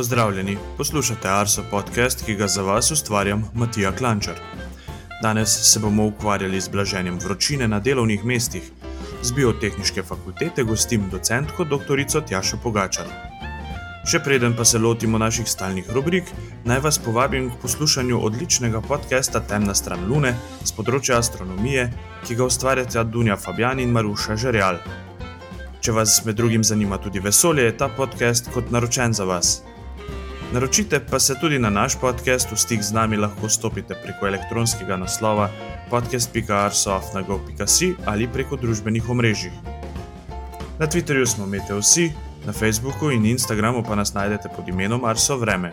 Pozdravljeni, poslušate Arso podcast, ki ga za vas ustvarjam Matija Klančar. Danes se bomo ukvarjali z blaženjem vročine na delovnih mestih. Z biotehničke fakultete gostim docentko dr. Tjašo Pogačar. Še preden pa se lotimo naših stalnih rubrik, naj vas povabim k poslušanju odličnega podcasta Temna stran Lune z področja astronomije, ki ga ustvarjata Dunja Fabjan in Maruša Žerjal. Če vas med drugim zanima tudi vesolje, je ta podcast kot naročen za vas. Naročite pa se tudi na naš podcast, v stik z nami lahko stopite preko elektronskega naslova podcast.arsoft.gov.si ali preko družbenih omrežij. Na Twitterju smo Meteosi, na Facebooku in Instagramu pa nas najdete pod imenom Arso Vreme.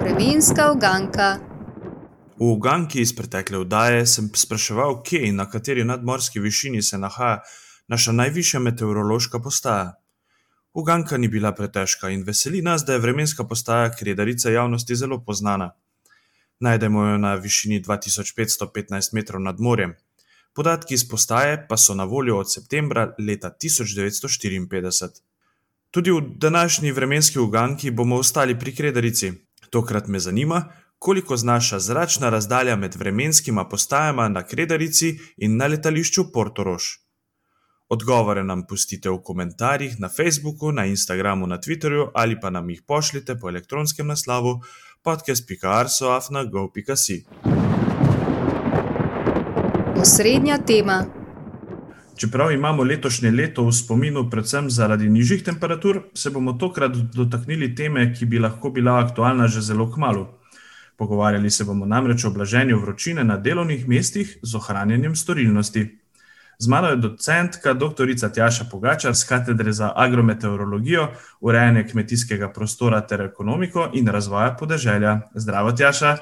Vremenska uganka. V uganki iz pretekle vdaje sem spraševal, kje in na kateri nadmorski višini se nahaja naša najvišja meteorološka postaja. Uganka ni bila pretežka in veseli nas, da je vremenska postaja Kredarica javnosti zelo poznana. Najdemo jo na višini 2515 metrov nad morjem. Podatki iz postaje pa so na voljo od septembra leta 1954. Tudi v današnji vremenski uganki bomo ostali pri Kredarici. Tokrat me zanima, koliko znaša zračna razdalja med vremenskima postajama na Kredarici in na letališču Portorož. Odgovore nam pustite v komentarjih na Facebooku, na Instagramu, na Twitterju ali pa nam jih pošljite po elektronskem naslovu podcast.arsoafna.gov.si. Osrednja tema. Čeprav imamo letošnje leto v spominu predvsem zaradi nižjih temperatur, se bomo tokrat dotaknili teme, ki bi lahko bila aktualna že zelo kmalo. Pogovarjali se bomo namreč o blaženju vročine na delovnih mestih z ohranjanjem storilnosti. Z mano je docentka dr. Tjaša Pogačar z katedre za agrometeorologijo, urejanje kmetijskega prostora ter ekonomiko in razvoja podeželja. Zdravo, Tjaša.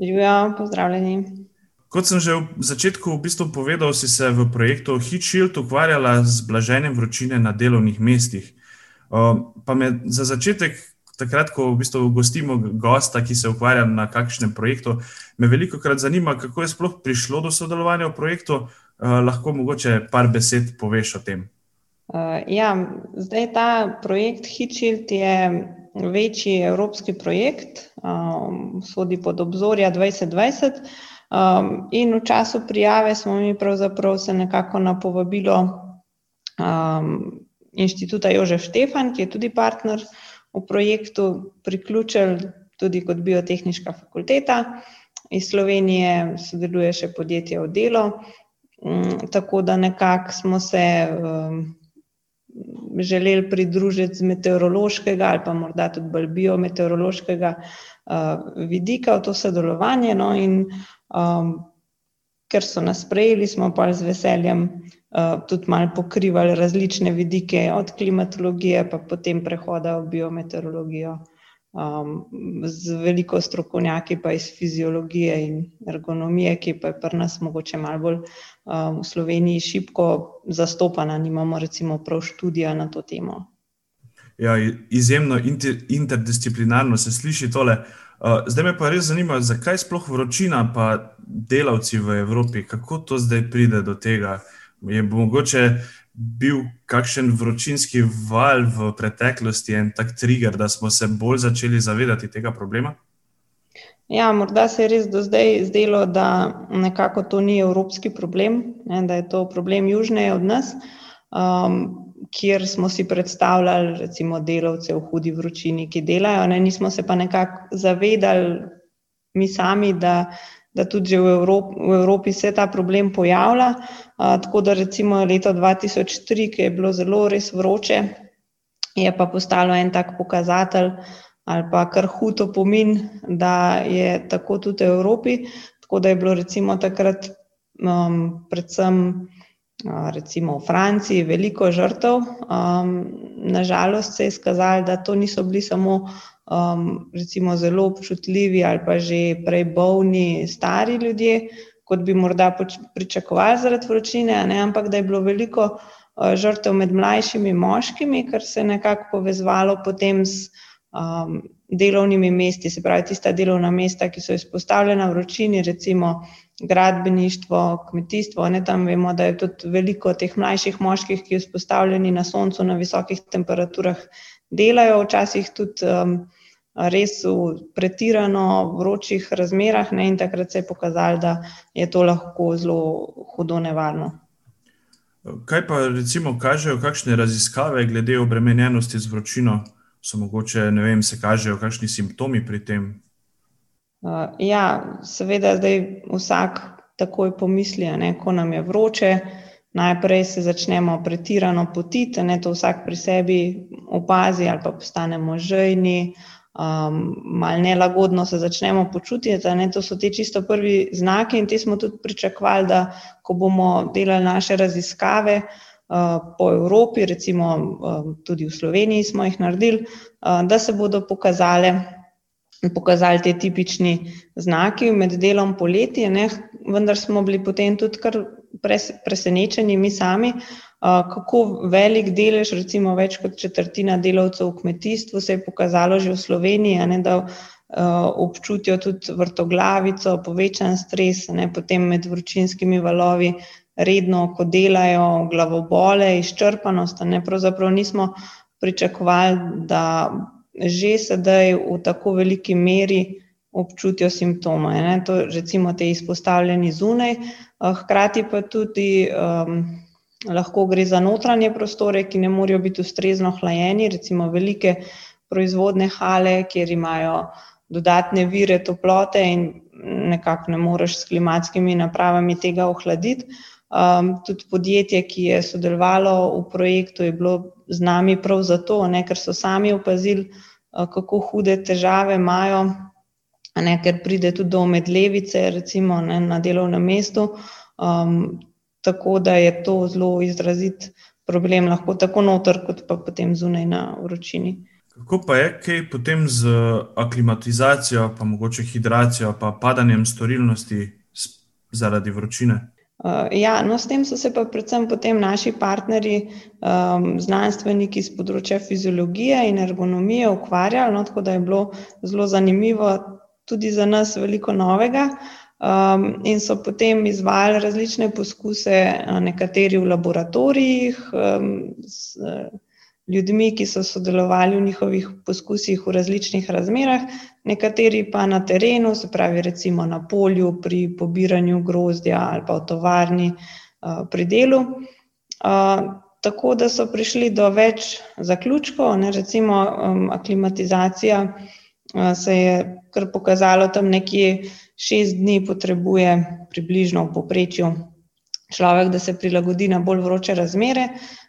Živijo, pozdravljeni. Kot sem že v začetku v bistvu povedal, si se v projektu Heat Shield ukvarjala z blaženjem vročine na delovnih mestih. Pa me za začetek takrat, ko v bistvu gostimo gosta, ki se ukvarja na kakšnem projektu, me veliko krat zanima, kako je sploh prišlo do sodelovanja v projektu. Uh, lahko mogoče par besed poveš o tem. Uh, ja, zdaj ta projekt Hitchild je večji evropski projekt, um, sodi pod obzorja 2020. Um, in v času prijave smo mi pravzaprav se nekako na povabilo um, inštituta Jožef Štefan, ki je tudi partner uh, v projektu priključili tudi kot biotehnička fakulteta. Iz Slovenije sodeluje še podjetje Odelo, mm, tako da nekako smo se um, želeli pridružiti z meteorološkega ali pa morda tudi bolj biometeorološkega uh, vidika v to sodelovanje. No, in um, ker so nas sprejeli, smo pa z veseljem uh, tudi malo pokrivali različne vidike, od klimatologije pa potem prehoda v biometeorologijo. Um, z veliko strokovnjaki, pa iz fiziologije in ergonomije, ki pa je pri nas mogoče malo bolj um, v Sloveniji šibko zastopana, nimamo recimo prav študija na to temo. Ja, izjemno inter, interdisciplinarno se sliši tole. Uh, zdaj me pa res zanima, zakaj sploh vročina, pa delavci v Evropi, kako to zdaj pride do tega? Je mogoče bil kakšen vročinski val v preteklosti, en tak trigger, da smo se bolj začeli zavedati tega problema? Ja, morda se je res do zdaj zdelo, da nekako to ni evropski problem, ne, da je to problem južneje od nas, um, kjer smo si predstavljali, recimo, delavce v hudi vročini, ki delajo. Ne, nismo se pa nekako zavedali mi sami, da da tudi v Evropi, v Evropi se ta problem pojavlja. Tako da recimo leto 2003, ki je bilo zelo res vroče, je pa postalo en tak pokazatelj ali pa kar hud opomin, da je tako tudi v Evropi. Tako da je bilo recimo takrat um, predvsem recimo v Franciji veliko žrtev. Um, nažalost se je skazalo, da to niso bili samo um, recimo zelo občutljivi ali pa že prej bolni stari ljudje, kot bi morda pričakovali zaradi vročine, ne, ampak da je bilo veliko uh, žrtev med mlajšimi moškimi, kar se je nekako povezovalo potem s um, delovnimi mesti, se pravi tista delovna mesta, ki so izpostavljena vročini, recimo gradbeništvo, kmetijstvo. Ne, tam vemo, da je tudi veliko teh mlajših moških, ki so izpostavljeni na soncu na visokih temperaturah, delajo, včasih tudi um, res v pretirano vročih razmerah, ne, in takrat se je pokazalo, da je to lahko zelo hudo nevarno. Kaj pa recimo kažejo, kakšne raziskave glede obremenjenosti z vročino? So mogoče, ne vem, se kažejo kakšni simptomi pri tem? Uh, ja, seveda, zdaj vsak takoj pomisli, ne, ko nam je vroče. Najprej se začnemo pretirano potiti, ne to vsak pri sebi opazi, ali pa postanemo žejni, um, malo nelagodno se začnemo počutiti. Ne, to so ti čisto prvi znaki, in te smo tudi pričakovali, da ko bomo delali naše raziskave uh, po Evropi, recimo uh, tudi v Sloveniji smo jih naredili, uh, da se bodo pokazale. Pokazali te tipični znaki med delom poletje, ne, vendar smo bili potem tudi kar presenečeni, mi sami, kako velik delež, recimo več kot četrtina delavcev v kmetijstvu, se je pokazalo že v Sloveniji, ne, da občutijo tudi vrtoglavico, povečan stres, ne, potem med vročinskimi valovi, redno, ko delajo, glavobole, izčrpanost. Ne, pravzaprav nismo pričakovali, da že sedaj v tako veliki meri občutijo simptome. Ne, to, recimo, te izpostavljeni zunaj, hkrati pa tudi. Um, lahko gre za notranje prostore, ki ne morejo biti ustrezno hlajeni, recimo velike proizvodne hale, kjer imajo dodatne vire toplote in nekako ne moreš s klimatskimi napravami tega ohladiti. Um, tudi podjetje, ki je sodelovalo v projektu, je bilo z nami prav zato, ne, ker so sami opazili, uh, kako hude težave imajo, ne, ker pride tudi do medlevice, recimo ne, na delovnem mestu. Um, tako da je to zelo izrazit problem, lahko tako noter, kot pa potem zunaj na vročini. Kako pa je, kaj potem z aklimatizacijo, pa mogoče hidracijo, pa padanjem storilnosti zaradi vročine? Uh, ja, no, s tem so se pa predvsem potem naši partnerji, um, znanstveniki z področja fiziologije in ergonomije ukvarjali, no, tako da je bilo zelo zanimivo tudi za nas veliko novega. Um, in so potem izvajali različne poskuse, nekateri v laboratorijih, um, s ljudmi, ki so sodelovali v njihovih poskusih v različnih razmerah, nekateri pa na terenu, se pravi, recimo na polju, pri pobiranju grozdja ali pa v tovarni uh, pri delu. Uh, tako da so prišli do več zaključkov, ne, recimo um, aklimatizacija uh, se je kar pokazalo tam nekje šest dni potrebuje približno v poprečju človek, da se prilagodi na bolj vroče razmere.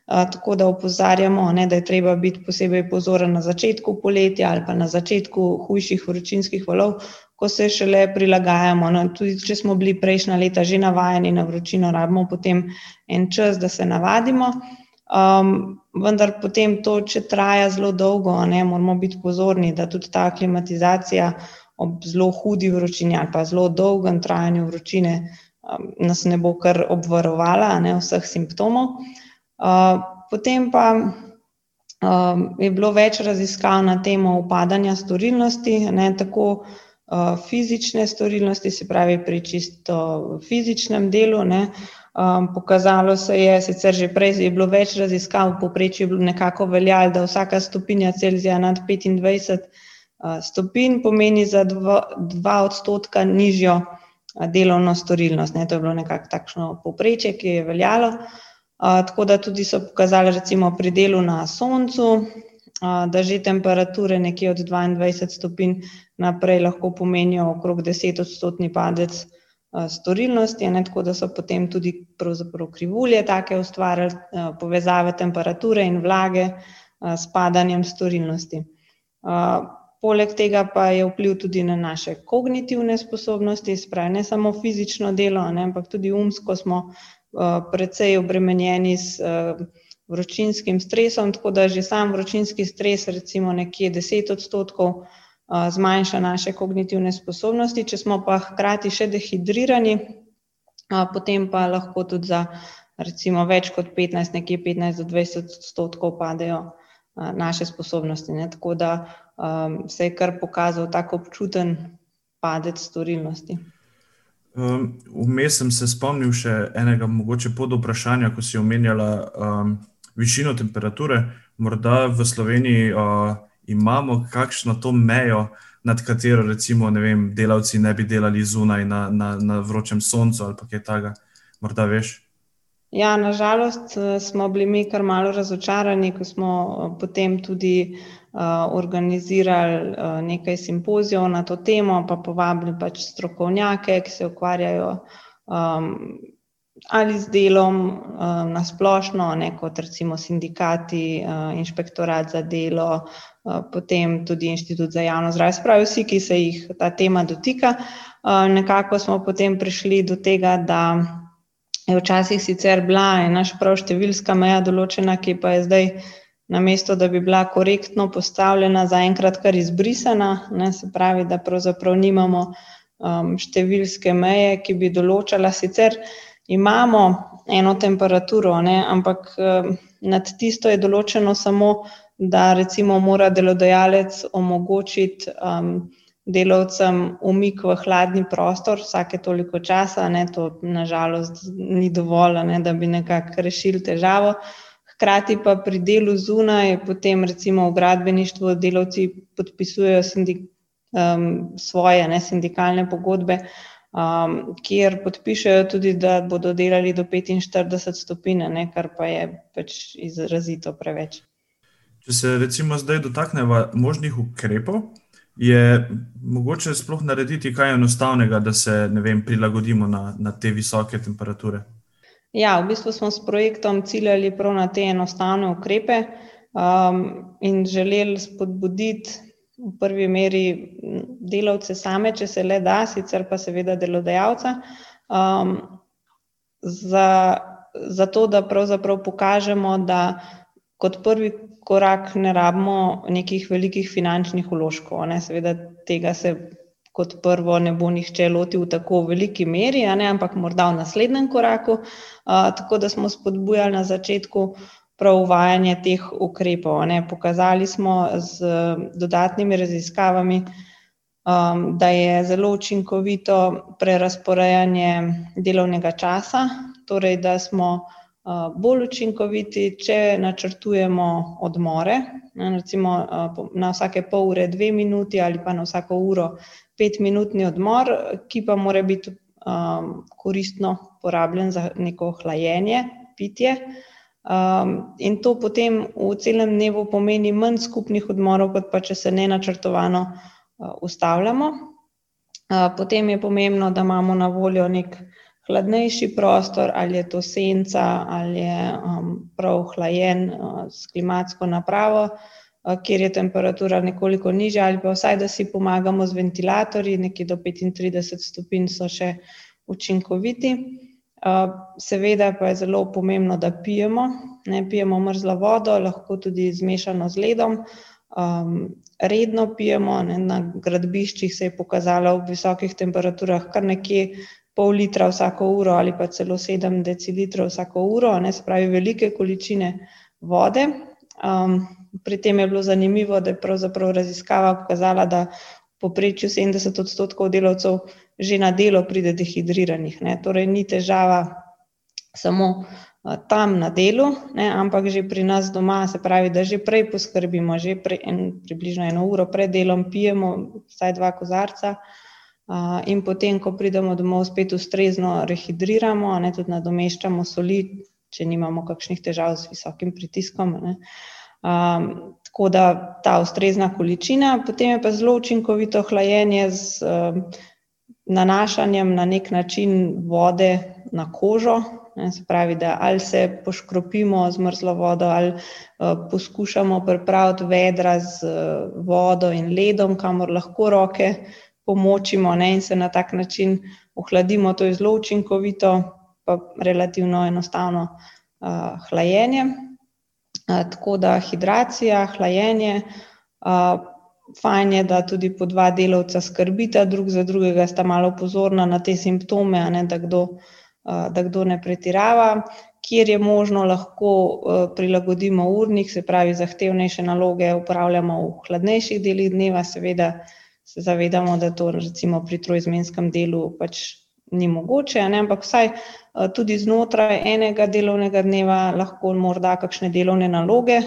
Tako da opozarjamo, ne, da je treba biti posebej pozoren na začetku poletja ali pa na začetku hujših vročinskih valov, ko se šele prilagajamo. No, tudi če smo bili prejšnja leta že navajeni na vročino, rabimo potem en čas, da se navadimo. Um, vendar potem to, če traja zelo dolgo, ne, moramo biti pozorni, da tudi ta klimatizacija ob zelo hudi vročini ali pa zelo dolgem trajanju vročine um, nas ne bo kar obvarovala ne, vseh simptomov. Uh, potem pa um, je bilo več raziskav na temo upadanja storilnosti, ne, tako uh, fizične storilnosti, se pravi pri čisto fizičnem delu. Ne, Um, pokazalo se je, sicer že prej je bilo več raziskav, v povprečju je bilo nekako veljalo, da vsaka stopinja Celzija nad 25 stopinj pomeni za dva, dva odstotka nižjo delovno storilnost. Ne, to je bilo nekako takšno poprečje, ki je veljalo. A, tako da tudi so pokazali, recimo pri delu na soncu, a, da že temperature nekje od 22 stopinj naprej lahko pomenijo okrog 10 odstotni padec storilnosti. Ne, tako da so potem tudi krivulje take ustvarjali, a, povezave temperature in vlage a, s padanjem storilnosti. Poleg tega pa je vpliv tudi na naše kognitivne sposobnosti, spravi ne samo fizično delo, ne, ampak tudi umsko smo precej obremenjeni s vročinskim stresom, tako da že sam vročinski stres, recimo nekje 10 odstotkov, zmanjša naše kognitivne sposobnosti. Če smo pa hkrati še dehidrirani, potem pa lahko tudi za recimo več kot 15, nekje 15 do 20 odstotkov padejo naše sposobnosti. Ne, tako da um, se je kar pokazal tako občuten padec storilnosti. Um, vmes sem se spomnil še enega mogoče pod vprašanja, ko si omenjala um, višino temperature. Morda v Sloveniji uh, imamo kakšno to mejo, nad katero recimo ne vem, delavci ne bi delali zunaj na, na, na vročem soncu ali kaj takega. Morda veš. Ja, nažalost smo bili mi kar malo razočarani, ko smo potem tudi uh, organizirali uh, nekaj simpozijev na to temo, pa povabili pač strokovnjake, ki se ukvarjajo um, ali z delom uh, na splošno, ne, kot recimo sindikati, uh, inšpektorat za delo, uh, potem tudi inštitut za javno zdravje, spravi vsi, ki se jih ta tema dotika. Nekako smo potem prišli do tega, da je včasih sicer bila ena prav številska meja določena, ki pa je zdaj na mesto, da bi bila korektno postavljena, zaenkrat kar izbrisana, ne, se pravi, da pravzaprav nimamo številske meje, ki bi določala sicer imamo eno temperaturo, ne, ampak eh, nad tisto je določeno samo, da recimo mora delodajalec omogočiti um, delavcem umik v hladni prostor vsake toliko časa, ne, to nažalost ni dovolj, ne, da bi nekako rešili težavo. Hkrati pa pri delu zunaj, potem recimo v gradbeništvu delavci podpisujejo sindik, um, svoje ne, sindikalne pogodbe, um, kjer podpišejo tudi, da bodo delali do 45 stopinj, kar pa je pač izrazito preveč. Če se recimo zdaj dotaknemo možnih ukrepov, je mogoče sploh narediti kaj enostavnega, da se vem, prilagodimo na, na te visoke temperature. Ja, v bistvu smo s projektom ciljali prav na te enostavne ukrepe um, in želeli spodbuditi v prvi meri delavce same, če se le da, sicer pa seveda delodajalca, um, za, za to, da pravzaprav pokažemo, da kot prvi korak ne rabimo nekih velikih finančnih uložkov. Ne? Seveda tega se kot prvo ne bo nihče lotil v tako veliki meri, ampak morda v naslednjem koraku. Uh, tako da smo spodbujali na začetku prav uvajanje teh ukrepov. Ne. Pokazali smo z dodatnimi raziskavami, um, da je zelo učinkovito prerasporejanje delovnega časa, torej da smo uh, bolj učinkoviti, če načrtujemo odmore, ne, recimo uh, na vsake pol ure dve minuti ali pa na vsako uro pet minutni odmor, ki pa mora biti um, koristno porabljen za neko hlajenje, pitje. Um, in to potem v celem dnevu pomeni manj skupnih odmorov, kot pa če se ne načrtovano uh, ustavljamo. Uh, potem je pomembno, da imamo na voljo nek hladnejši prostor, ali je to senca, ali je um, prav hlajen uh, s klimatsko napravo, uh, kjer je temperatura nekoliko nižja, ali pa vsaj, da si pomagamo z ventilatorji, nekje do 35 stopinj so še učinkoviti. Seveda pa je zelo pomembno, da pijemo, ne pijemo mrzlo vodo, lahko tudi zmešano z ledom. Um, redno pijemo, ne, na gradbiščih se je pokazalo v visokih temperaturah kar nekje pol litra vsako uro ali pa celo sedem decilitrov vsako uro, ne spravi velike količine vode. Um, pri tem je bilo zanimivo, da je pravzaprav raziskava pokazala, da poprečju 70 odstotkov delavcev že na delo pride dehidriranih. Ne. Torej, ni težava samo tam na delu, ne, ampak že pri nas doma, se pravi, da že prej poskrbimo, že pre, en, približno eno uro pred delom pijemo vsaj dva kozarca. Uh, in potem, ko pridemo domov, spet ustrezno rehidriramo, ne, tudi nadomeščamo soli, če nimamo kakšnih težav z visokim pritiskom. Um, tako da ta ustrezna količina, potem je pa zelo učinkovito hlajenje z um, nanašanjem na nek način vode na kožo. Ne, se pravi, da ali se poškropimo z mrzlo vodo, ali uh, poskušamo pripraviti vedra z uh, vodo in ledom, kamor lahko roke pomočimo ne, in se na tak način ohladimo. To je zelo učinkovito, pa relativno enostavno uh, hlajenje. Uh, tako da hidracija, hlajenje. Uh, fajn je, da tudi po dva delavca skrbita drug za drugega, sta malo pozorna na te simptome, ne, da, kdo, da kdo ne pretirava. Kjer je možno, lahko prilagodimo urnik, se pravi, zahtevnejše naloge upravljamo v hladnejših delih dneva, seveda se zavedamo, da to recimo pri trojzmenskem delu pač ni mogoče, ne? ampak vsaj tudi znotraj enega delovnega dneva lahko morda kakšne delovne naloge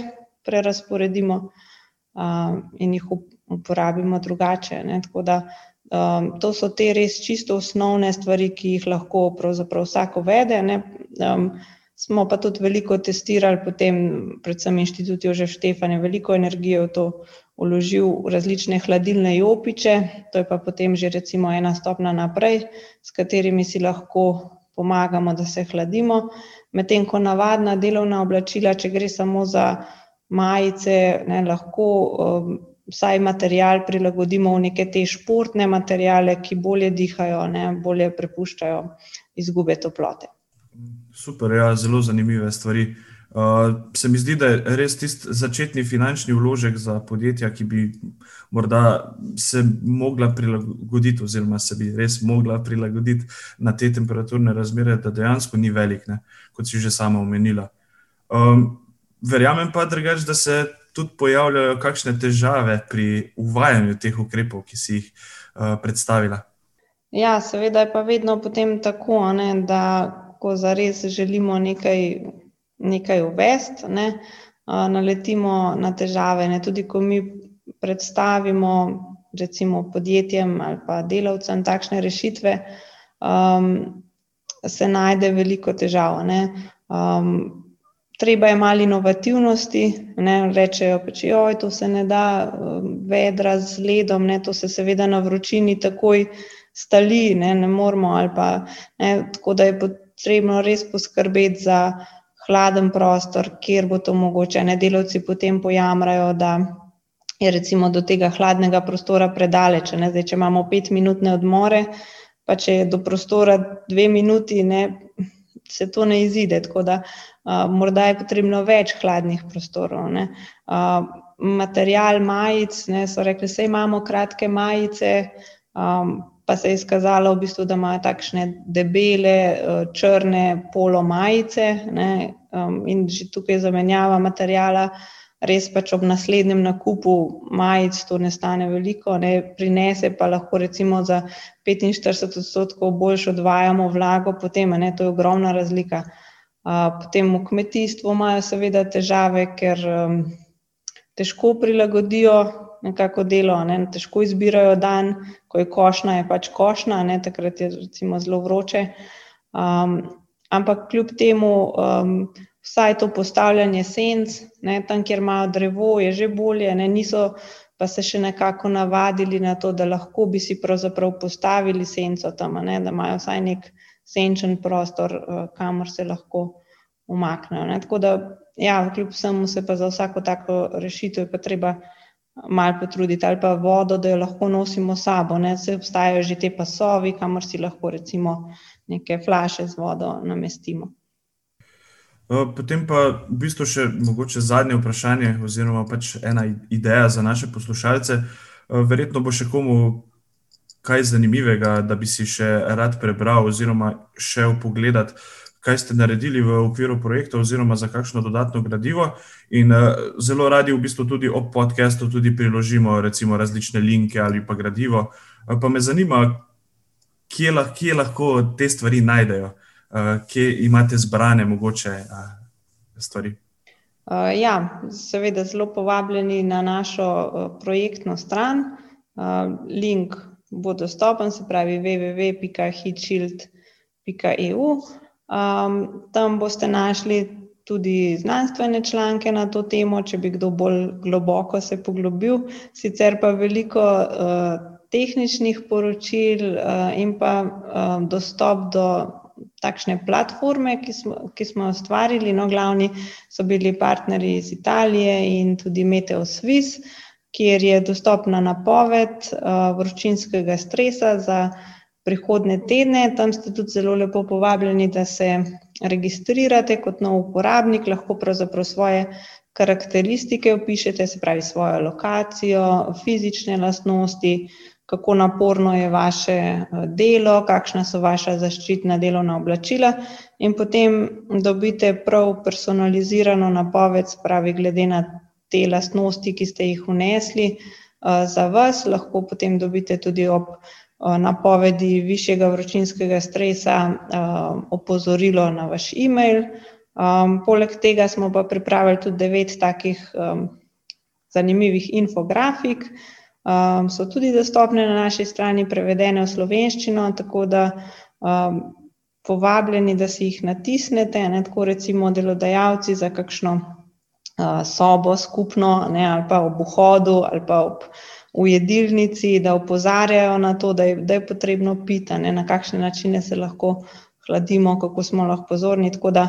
prerasporedimo in jih uporabimo drugače. Ne? Tako da um, to so te res čisto osnovne stvari, ki jih lahko pravzaprav vsak uvede. Um, smo pa tudi veliko testirali, potem, predvsem inštitut Jožef Štefan je veliko energije v to vložil v različne hladilne jopiče, to je pa potem že recimo ena stopna naprej, s katerimi si lahko pomagamo, da se hladimo. Medtem ko navadna delovna oblačila, če gre samo za majice, ne, lahko um, vsaj material prilagodimo v neke te športne materijale, ki bolje dihajo, ne, bolje prepuščajo izgube toplote. Super, ja, zelo zanimive stvari. Uh, se mi zdi, da je res tisti začetni finančni vložek za podjetja, ki bi morda se mogla prilagoditi, oziroma se bi res mogla prilagoditi na te temperaturne razmere, da dejansko ni velik, ne, kot si že sama omenila. Um, verjamem pa, drugač, da se tudi pojavljajo kakšne težave pri uvajanju teh ukrepov, ki si jih uh, predstavila. Ja, seveda je pa vedno potem tako, ne, da ko zares želimo nekaj, nekaj uvesti, ne, uh, naletimo na težave. Ne, tudi ko mi predstavimo, recimo, podjetjem ali pa delavcem takšne rešitve, um, se najde veliko težav. Ne, um, treba je malo inovativnosti, ne, rečejo pač, joj, to se ne da, vedra z ledom, ne, to se seveda na vročini takoj stali, ne, ne moramo ali pa, ne, tako da je potrebno res poskrbeti za hladen prostor, kjer bo to mogoče, ne, delavci potem pojamrajo, da je recimo do tega hladnega prostora predaleč, ne, zdaj, če imamo pet minutne odmore, pa če je do prostora dve minuti, ne, se to ne izide, tako da uh, morda je potrebno več hladnih prostorov. Uh, material majic, ne, so rekli, da imamo kratke majice, um, pa se je izkazalo, v bistvu, da imajo takšne debele, črne polo majice ne, um, in že tukaj zamenjava materijala res pač ob naslednjem nakupu majic to ne stane veliko, ne, prinese pa lahko recimo za 45 odstotkov boljš odvajamo vlago, potem ne, to je ogromna razlika. Potem v kmetijstvu imajo seveda težave, ker um, težko prilagodijo nekako delo, ne, težko izbirajo dan, ko je košna, je pač košna, ne, takrat je recimo zelo vroče. Um, ampak kljub temu um, vsaj to postavljanje senc, ne, tam, kjer imajo drevo, je že bolje, ne, niso pa se še nekako navadili na to, da lahko bi si pravzaprav postavili senco tam, ne, da imajo vsaj nek senčen prostor, eh, kamor se lahko umaknejo. Ne. Tako da, ja, kljub vsemu se pa za vsako tako rešitev je pa treba malo potruditi ali pa vodo, da jo lahko nosimo sabo, ne, se obstajajo že te pasovi, kamor si lahko recimo neke flaše z vodo namestimo. Eh, potem pa v bistvu še mogoče zadnje vprašanje, oziroma pač ena ideja za naše poslušalce. Eh, verjetno bo še komu kaj zanimivega, da bi si še rad prebral, oziroma šel pogledat, kaj ste naredili v okviru projekta, oziroma za kakšno dodatno gradivo. In eh, zelo radi v bistvu tudi ob podkastu tudi priložimo recimo različne linke ali pa gradivo. Pa me zanima, kje, kje lahko te stvari najdejo. Eh, kje imate zbrane mogoče uh, stvari? Uh, ja, seveda, zelo povabljeni na našo projektno stran. Link bo dostopen, se pravi www.hitshield.eu. Um, tam boste našli tudi znanstvene članke na to temo, če bi kdo bolj globoko se poglobil, sicer pa veliko tehničnih poročil in pa dostop do takšne platforme, ki smo, ki smo ustvarili. No, glavni so bili partnerji iz Italije in tudi Meteo Swiss, kjer je dostopna napoved uh, vročinskega stresa za prihodne tedne. Tam ste tudi zelo lepo povabljeni, da se registrirate kot nov uporabnik, lahko pravzaprav svoje karakteristike opišete, se pravi svojo lokacijo, fizične lastnosti kako naporno je vaše eh, delo, kakšna so vaša zaščitna delovna oblačila, in potem dobite prav personalizirano napoved, spravi glede na te lastnosti, ki ste jih unesli eh, za vas, lahko potem dobite tudi ob napovedi višjega vročinskega stresa opozorilo na vaš e-mail. Poleg tega smo pa pripravili tudi devet takih zanimivih infografik. So tudi dostopne na naši strani, prevedene v slovenščino, tako da povabljeni, da si jih natisnete, ne, tako recimo delodajalci za kakšno sobo skupno, ne, ali pa ob vhodu ali pa ob v jedilnici, da opozarjajo na to, da je, da je potrebno piti, a ne, na kakšne načine se lahko hladimo, kako smo lahko pozorni, tako da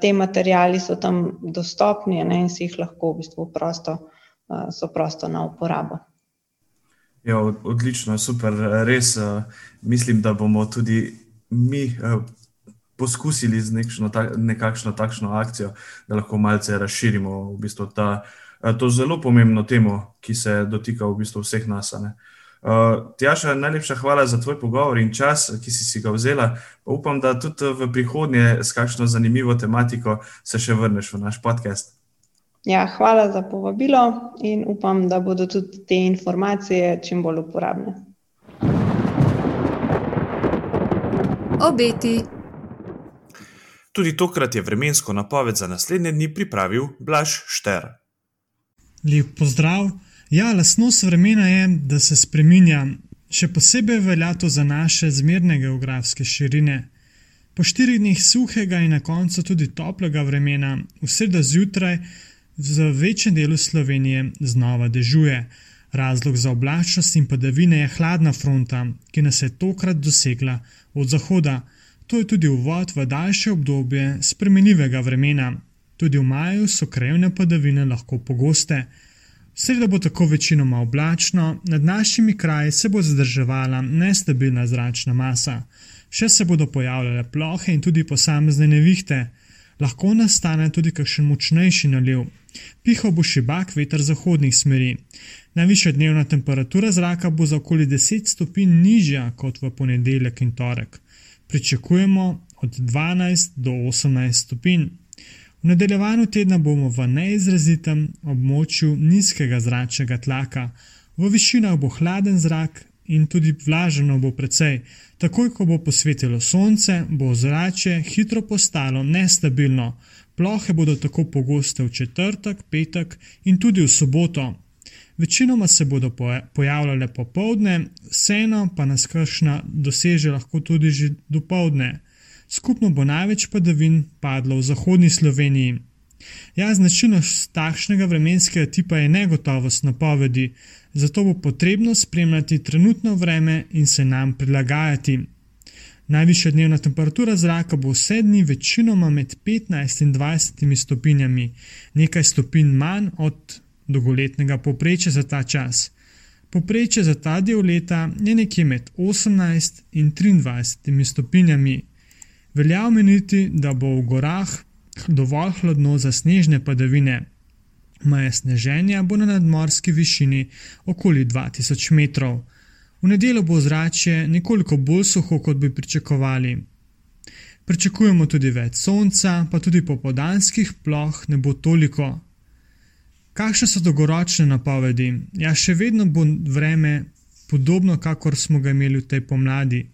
ti materiali so tam dostopni, a ne, in si jih lahko v bistvu prosto, so prosto na uporabo. Ja, odlično, super, res, mislim, da bomo tudi mi, poskusili z nekšno nekakšno takšno akcijo, da lahko malce razširimo v bistvu ta, to zelo pomembno temo, ki se dotika v bistvu vseh nas, ne. Tjaša, najlepša hvala za tvoj pogovor in čas, ki si si ga vzela. Upam, da tudi v prihodnje s kakšno zanimivo tematiko se še vrneš v naš podcast. Ja, hvala za povabilo in upam, da bodo tudi te informacije čim bolj uporabne. Obeti. Tudi tokrat je vremensko napoved za naslednje dni pripravil Blaž Šter. Lep pozdrav. Ja, lastnost vremena je, da se spreminja. Še posebej velja to za naše zmerne geografske širine. Po štirih dneh suhega in na koncu tudi toplega vremena v sredo zjutraj v večjem delu Slovenije znova dežuje. Razlog za oblačnost in padavine je hladna fronta, ki nas je tokrat dosegla od zahoda. To je tudi uvod v daljše obdobje spremenljivega vremena. Tudi v maju so krajevne padavine lahko pogoste. Sredo bo tako večinoma oblačno, nad našimi kraji se bo zadrževala nestabilna zračna masa. Še se bodo pojavljale plohe in tudi posamezne nevihte. Lahko nastane tudi kakšen močnejši naliv. Pihal bo šibak veter zahodnih smeri. Najvišja dnevna temperatura zraka bo za okoli 10 stopinj nižja kot v ponedeljek in torek. Pričakujemo od 12 do 18 stopinj. V nadaljevanju tedna bomo v neizrazitem območju nizkega zračnega tlaka. V višinah bo hladen zrak in tudi vlažno bo precej. Takoj, ko bo posvetilo sonce, bo ozračje hitro postalo nestabilno. Plohe bodo tako pogoste v četrtek, petek in tudi v soboto. Večinoma se bodo pojavljale popoldne, vseeno pa nas kakšna doseže lahko tudi že dopoldne. Skupno bo največ padavin padlo v zahodni Sloveniji. Ja, značilnost takšnega vremenskega tipa je negotovost napovedi, zato bo potrebno spremljati trenutno vreme in se nam prilagajati. Najvišja dnevna temperatura zraka bo vse dni večinoma med 15 in 20 stopinjami, nekaj stopinj manj od dolgoletnega povprečja za ta čas. Povprečje za ta del leta je nekje med 18 in 23 stopinjami. Velja omeniti, da bo v gorah dovolj hladno za snežne padavine. Meja sneženja bo na nadmorski višini okoli 2000 metrov. V nedeljo bo zrače nekoliko bolj suho, kot bi pričakovali. Pričakujemo tudi več sonca, pa tudi popodanskih ploh ne bo toliko. Kakšne so dolgoročne napovedi? Ja, še vedno bo vreme podobno, kakor smo ga imeli v tej pomladi.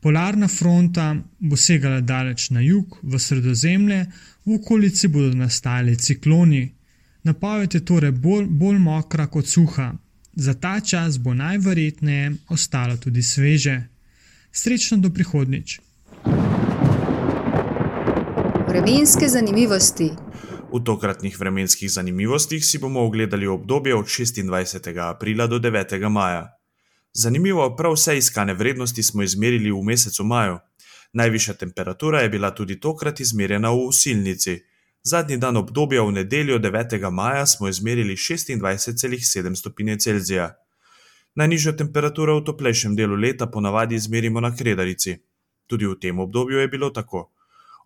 Polarna fronta bo segala daleč na jug, v sredozemlje, v okolici bodo nastali cikloni. Napoved je torej bolj, bolj mokra kot suha. Za ta čas bo najverjetneje ostalo tudi sveže. Srečno do prihodnjič. Vremenske zanimivosti. V tokratnih vremenskih zanimivostih si bomo ogledali obdobje od 26. aprila do 9. maja. Zanimivo, prav vse iskane vrednosti smo izmerili v mesecu maju. Najvišja temperatura je bila tudi tokrat izmerjena v Osilnici. Zadnji dan obdobja v nedeljo 9. maja smo izmerili 26,7 stopinje Celzija. Najnižjo temperaturo v toplejšem delu leta ponavadi izmerimo na Kredarici. Tudi v tem obdobju je bilo tako.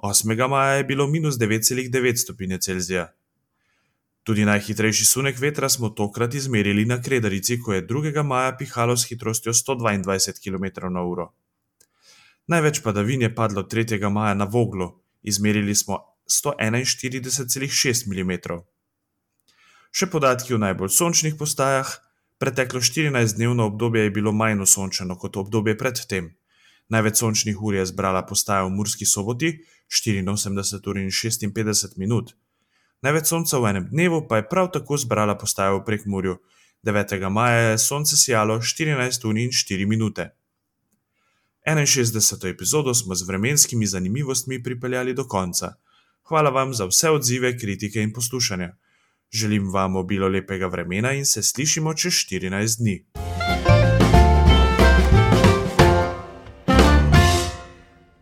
8. maja je bilo minus 9,9 stopinje Celzija. Tudi najhitrejši sunek vetra smo tokrat izmerili na Kredarici, ko je 2. maja pihalo s hitrostjo 122 km/h. Največ padavin je padlo 3. maja na Voglu, izmerili smo 141,6 mm. Še podatki o najbolj sončnih postajah. Preteklo 14-dnevno obdobje je bilo manj osončeno kot obdobje predtem. Največ sončnih ur je zbrala postaja v Murski soboti 84 ur in 56 minut. Največ sonca v enem dnevu pa je prav tako zbrala postaja v Prekmurju. 9. maja je sonce sijalo 14 ur in 4 minute. 61. epizodo smo z vremenskimi zanimivostmi pripeljali do konca. Hvala vam za vse odzive, kritike in poslušanje. Želim vam obilo lepega vremena in se slišimo čez 14 dni.